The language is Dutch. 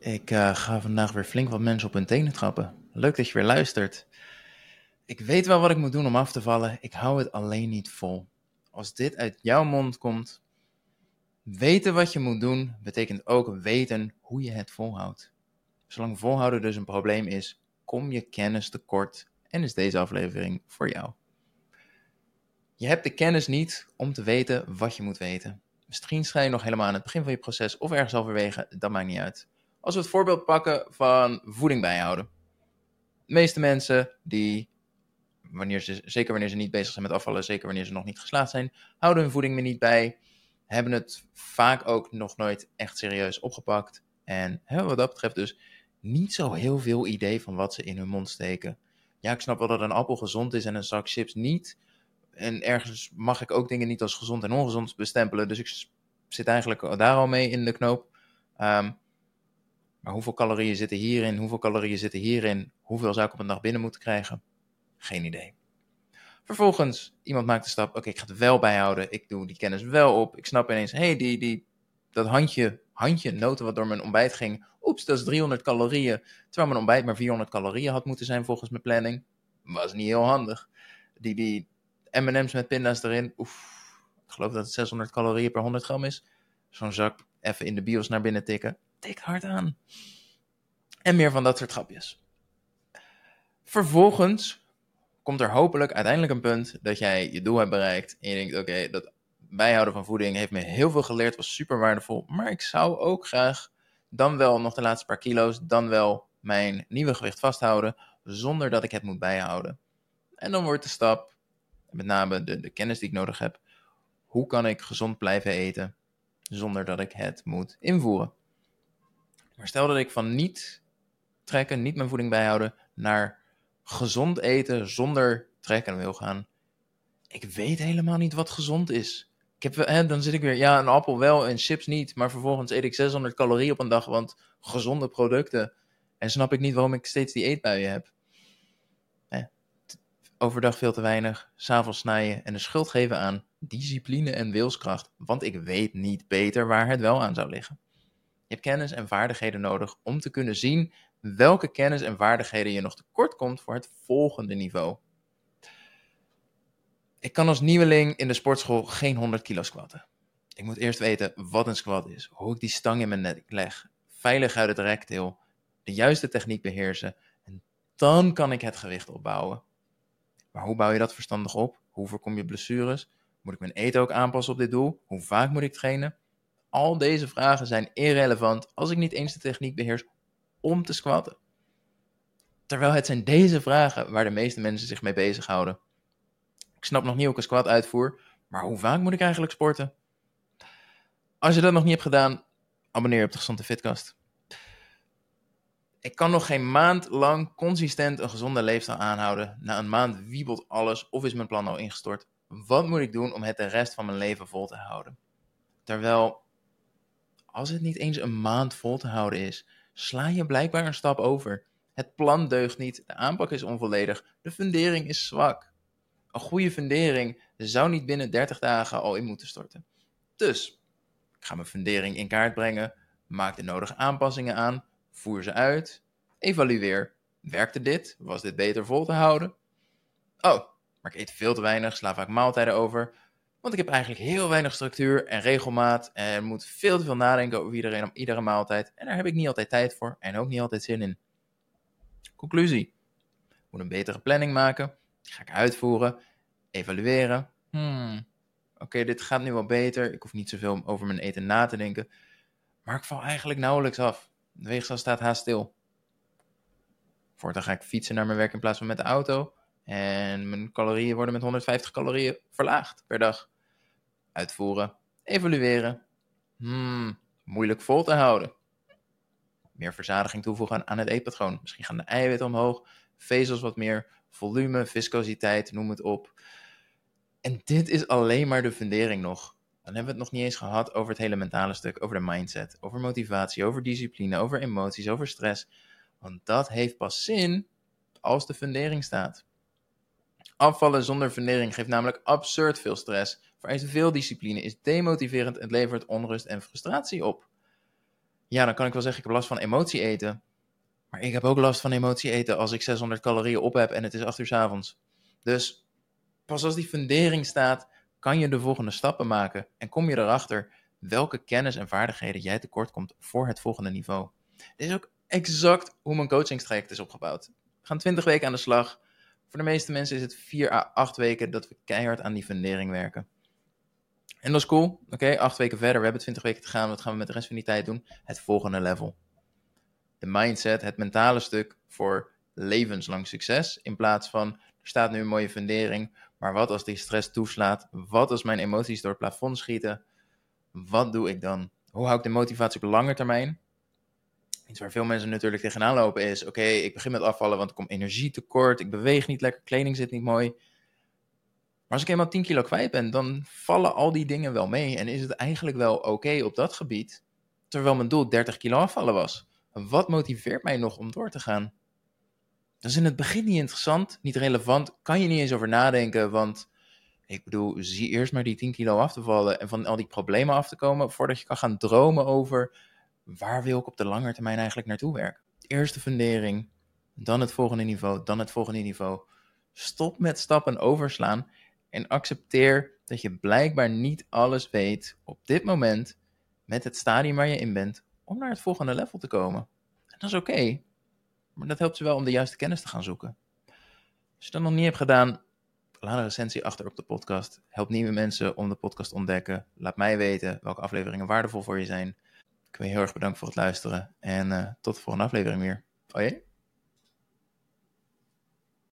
Ik uh, ga vandaag weer flink wat mensen op hun tenen trappen. Leuk dat je weer luistert. Ik weet wel wat ik moet doen om af te vallen. Ik hou het alleen niet vol. Als dit uit jouw mond komt, weten wat je moet doen, betekent ook weten hoe je het volhoudt. Zolang volhouden dus een probleem is, kom je kennis tekort en is deze aflevering voor jou. Je hebt de kennis niet om te weten wat je moet weten. Misschien sta je nog helemaal aan het begin van je proces of ergens halverwege, dat maakt niet uit. Als we het voorbeeld pakken van voeding bijhouden. De meeste mensen die, wanneer ze, zeker wanneer ze niet bezig zijn met afvallen, zeker wanneer ze nog niet geslaagd zijn, houden hun voeding er niet bij, hebben het vaak ook nog nooit echt serieus opgepakt. En hè, wat dat betreft dus niet zo heel veel idee van wat ze in hun mond steken. Ja, ik snap wel dat een appel gezond is en een zak chips niet. En ergens mag ik ook dingen niet als gezond en ongezond bestempelen. Dus ik zit eigenlijk daar al mee in de knoop. Um, maar hoeveel calorieën zitten hierin? Hoeveel calorieën zitten hierin? Hoeveel zou ik op een dag binnen moeten krijgen? Geen idee. Vervolgens, iemand maakt de stap, oké, ik ga het wel bijhouden. Ik doe die kennis wel op. Ik snap ineens, hey, die, die, dat handje, handje noten wat door mijn ontbijt ging. Oeps, dat is 300 calorieën. Terwijl mijn ontbijt maar 400 calorieën had moeten zijn volgens mijn planning. Was niet heel handig. Die, die M&M's met pinda's erin. Oef, ik geloof dat het 600 calorieën per 100 gram is. Zo'n zak even in de bios naar binnen tikken tikt hard aan. En meer van dat soort grapjes. Vervolgens komt er hopelijk uiteindelijk een punt dat jij je doel hebt bereikt. En je denkt: oké, dat bijhouden van voeding heeft me heel veel geleerd, was super waardevol. Maar ik zou ook graag dan wel nog de laatste paar kilo's, dan wel mijn nieuwe gewicht vasthouden, zonder dat ik het moet bijhouden. En dan wordt de stap, met name de, de kennis die ik nodig heb, hoe kan ik gezond blijven eten zonder dat ik het moet invoeren? Maar stel dat ik van niet trekken, niet mijn voeding bijhouden, naar gezond eten zonder trekken wil gaan. Ik weet helemaal niet wat gezond is. Ik heb, hè, dan zit ik weer, ja, een appel wel en chips niet. Maar vervolgens eet ik 600 calorieën op een dag, want gezonde producten. En snap ik niet waarom ik steeds die eetbuien heb. overdag veel te weinig, s'avonds snijden en de schuld geven aan discipline en wilskracht. Want ik weet niet beter waar het wel aan zou liggen. Je hebt kennis en vaardigheden nodig om te kunnen zien welke kennis en vaardigheden je nog tekort komt voor het volgende niveau. Ik kan als nieuweling in de sportschool geen 100 kilo squatten. Ik moet eerst weten wat een squat is, hoe ik die stang in mijn nek leg, veilig uit het rektil, de juiste techniek beheersen en dan kan ik het gewicht opbouwen. Maar hoe bouw je dat verstandig op? Hoe voorkom je blessures? Moet ik mijn eten ook aanpassen op dit doel? Hoe vaak moet ik trainen? Al deze vragen zijn irrelevant als ik niet eens de techniek beheers om te squatten. Terwijl het zijn deze vragen waar de meeste mensen zich mee bezighouden. Ik snap nog niet hoe ik een squat uitvoer, maar hoe vaak moet ik eigenlijk sporten? Als je dat nog niet hebt gedaan, abonneer je op de Gezonde Fitcast. Ik kan nog geen maand lang consistent een gezonde leefstijl aanhouden. Na een maand wiebelt alles of is mijn plan al ingestort. Wat moet ik doen om het de rest van mijn leven vol te houden? Terwijl als het niet eens een maand vol te houden is, sla je blijkbaar een stap over. Het plan deugt niet, de aanpak is onvolledig, de fundering is zwak. Een goede fundering zou niet binnen 30 dagen al in moeten storten. Dus, ik ga mijn fundering in kaart brengen, maak de nodige aanpassingen aan, voer ze uit, evalueer. Werkte dit? Was dit beter vol te houden? Oh, maar ik eet veel te weinig, sla vaak maaltijden over. Want ik heb eigenlijk heel weinig structuur en regelmaat en moet veel te veel nadenken over iedereen, iedere maaltijd. En daar heb ik niet altijd tijd voor en ook niet altijd zin in. Conclusie. Ik moet een betere planning maken. Die ga ik uitvoeren. Evalueren. Hmm, Oké, dit gaat nu wel beter. Ik hoef niet zoveel over mijn eten na te denken. Maar ik val eigenlijk nauwelijks af. De weegschaal staat haast stil. Voortaan ga ik fietsen naar mijn werk in plaats van met de auto. En mijn calorieën worden met 150 calorieën verlaagd per dag. Uitvoeren, evalueren. Hmm, moeilijk vol te houden. Meer verzadiging toevoegen aan het eetpatroon. Misschien gaan de eiwitten omhoog, vezels wat meer, volume, viscositeit, noem het op. En dit is alleen maar de fundering nog. Dan hebben we het nog niet eens gehad over het hele mentale stuk, over de mindset, over motivatie, over discipline, over emoties, over stress. Want dat heeft pas zin als de fundering staat. Afvallen zonder fundering geeft namelijk absurd veel stress, vereist veel discipline, is demotiverend en levert onrust en frustratie op. ja, dan kan ik wel zeggen, ik heb last van emotie eten. Maar ik heb ook last van emotie eten als ik 600 calorieën op heb en het is 8 uur s avonds. Dus pas als die fundering staat, kan je de volgende stappen maken. En kom je erachter welke kennis en vaardigheden jij tekort komt voor het volgende niveau. Dit is ook exact hoe mijn coachingstraject is opgebouwd. We gaan 20 weken aan de slag. Voor de meeste mensen is het 4 à 8 weken dat we keihard aan die fundering werken. En dat is cool. Oké, acht weken verder. We hebben 20 weken te gaan. Wat gaan we met de rest van die tijd doen? Het volgende level. De mindset, het mentale stuk voor levenslang succes. In plaats van, er staat nu een mooie fundering. Maar wat als die stress toeslaat? Wat als mijn emoties door het plafond schieten? Wat doe ik dan? Hoe hou ik de motivatie op lange termijn? Iets waar veel mensen natuurlijk tegenaan lopen is: oké, ik begin met afvallen, want ik kom energietekort. Ik beweeg niet lekker, kleding zit niet mooi. Als ik eenmaal 10 kilo kwijt ben, dan vallen al die dingen wel mee. En is het eigenlijk wel oké op dat gebied, terwijl mijn doel 30 kilo afvallen was. Wat motiveert mij nog om door te gaan? Dat is in het begin niet interessant, niet relevant, kan je niet eens over nadenken, want ik bedoel, zie eerst maar die 10 kilo af te vallen en van al die problemen af te komen, voordat je kan gaan dromen over waar wil ik op de lange termijn eigenlijk naartoe werken. Eerste fundering, dan het volgende niveau, dan het volgende niveau. Stop met stappen overslaan en accepteer dat je blijkbaar niet alles weet op dit moment met het stadium waar je in bent om naar het volgende level te komen. En dat is oké, maar dat helpt je wel om de juiste kennis te gaan zoeken. Als je dat nog niet hebt gedaan, laat een recensie achter op de podcast. Help nieuwe mensen om de podcast te ontdekken. Laat mij weten welke afleveringen waardevol voor je zijn. Ik wil je heel erg bedanken voor het luisteren en uh, tot de volgende aflevering weer. Oh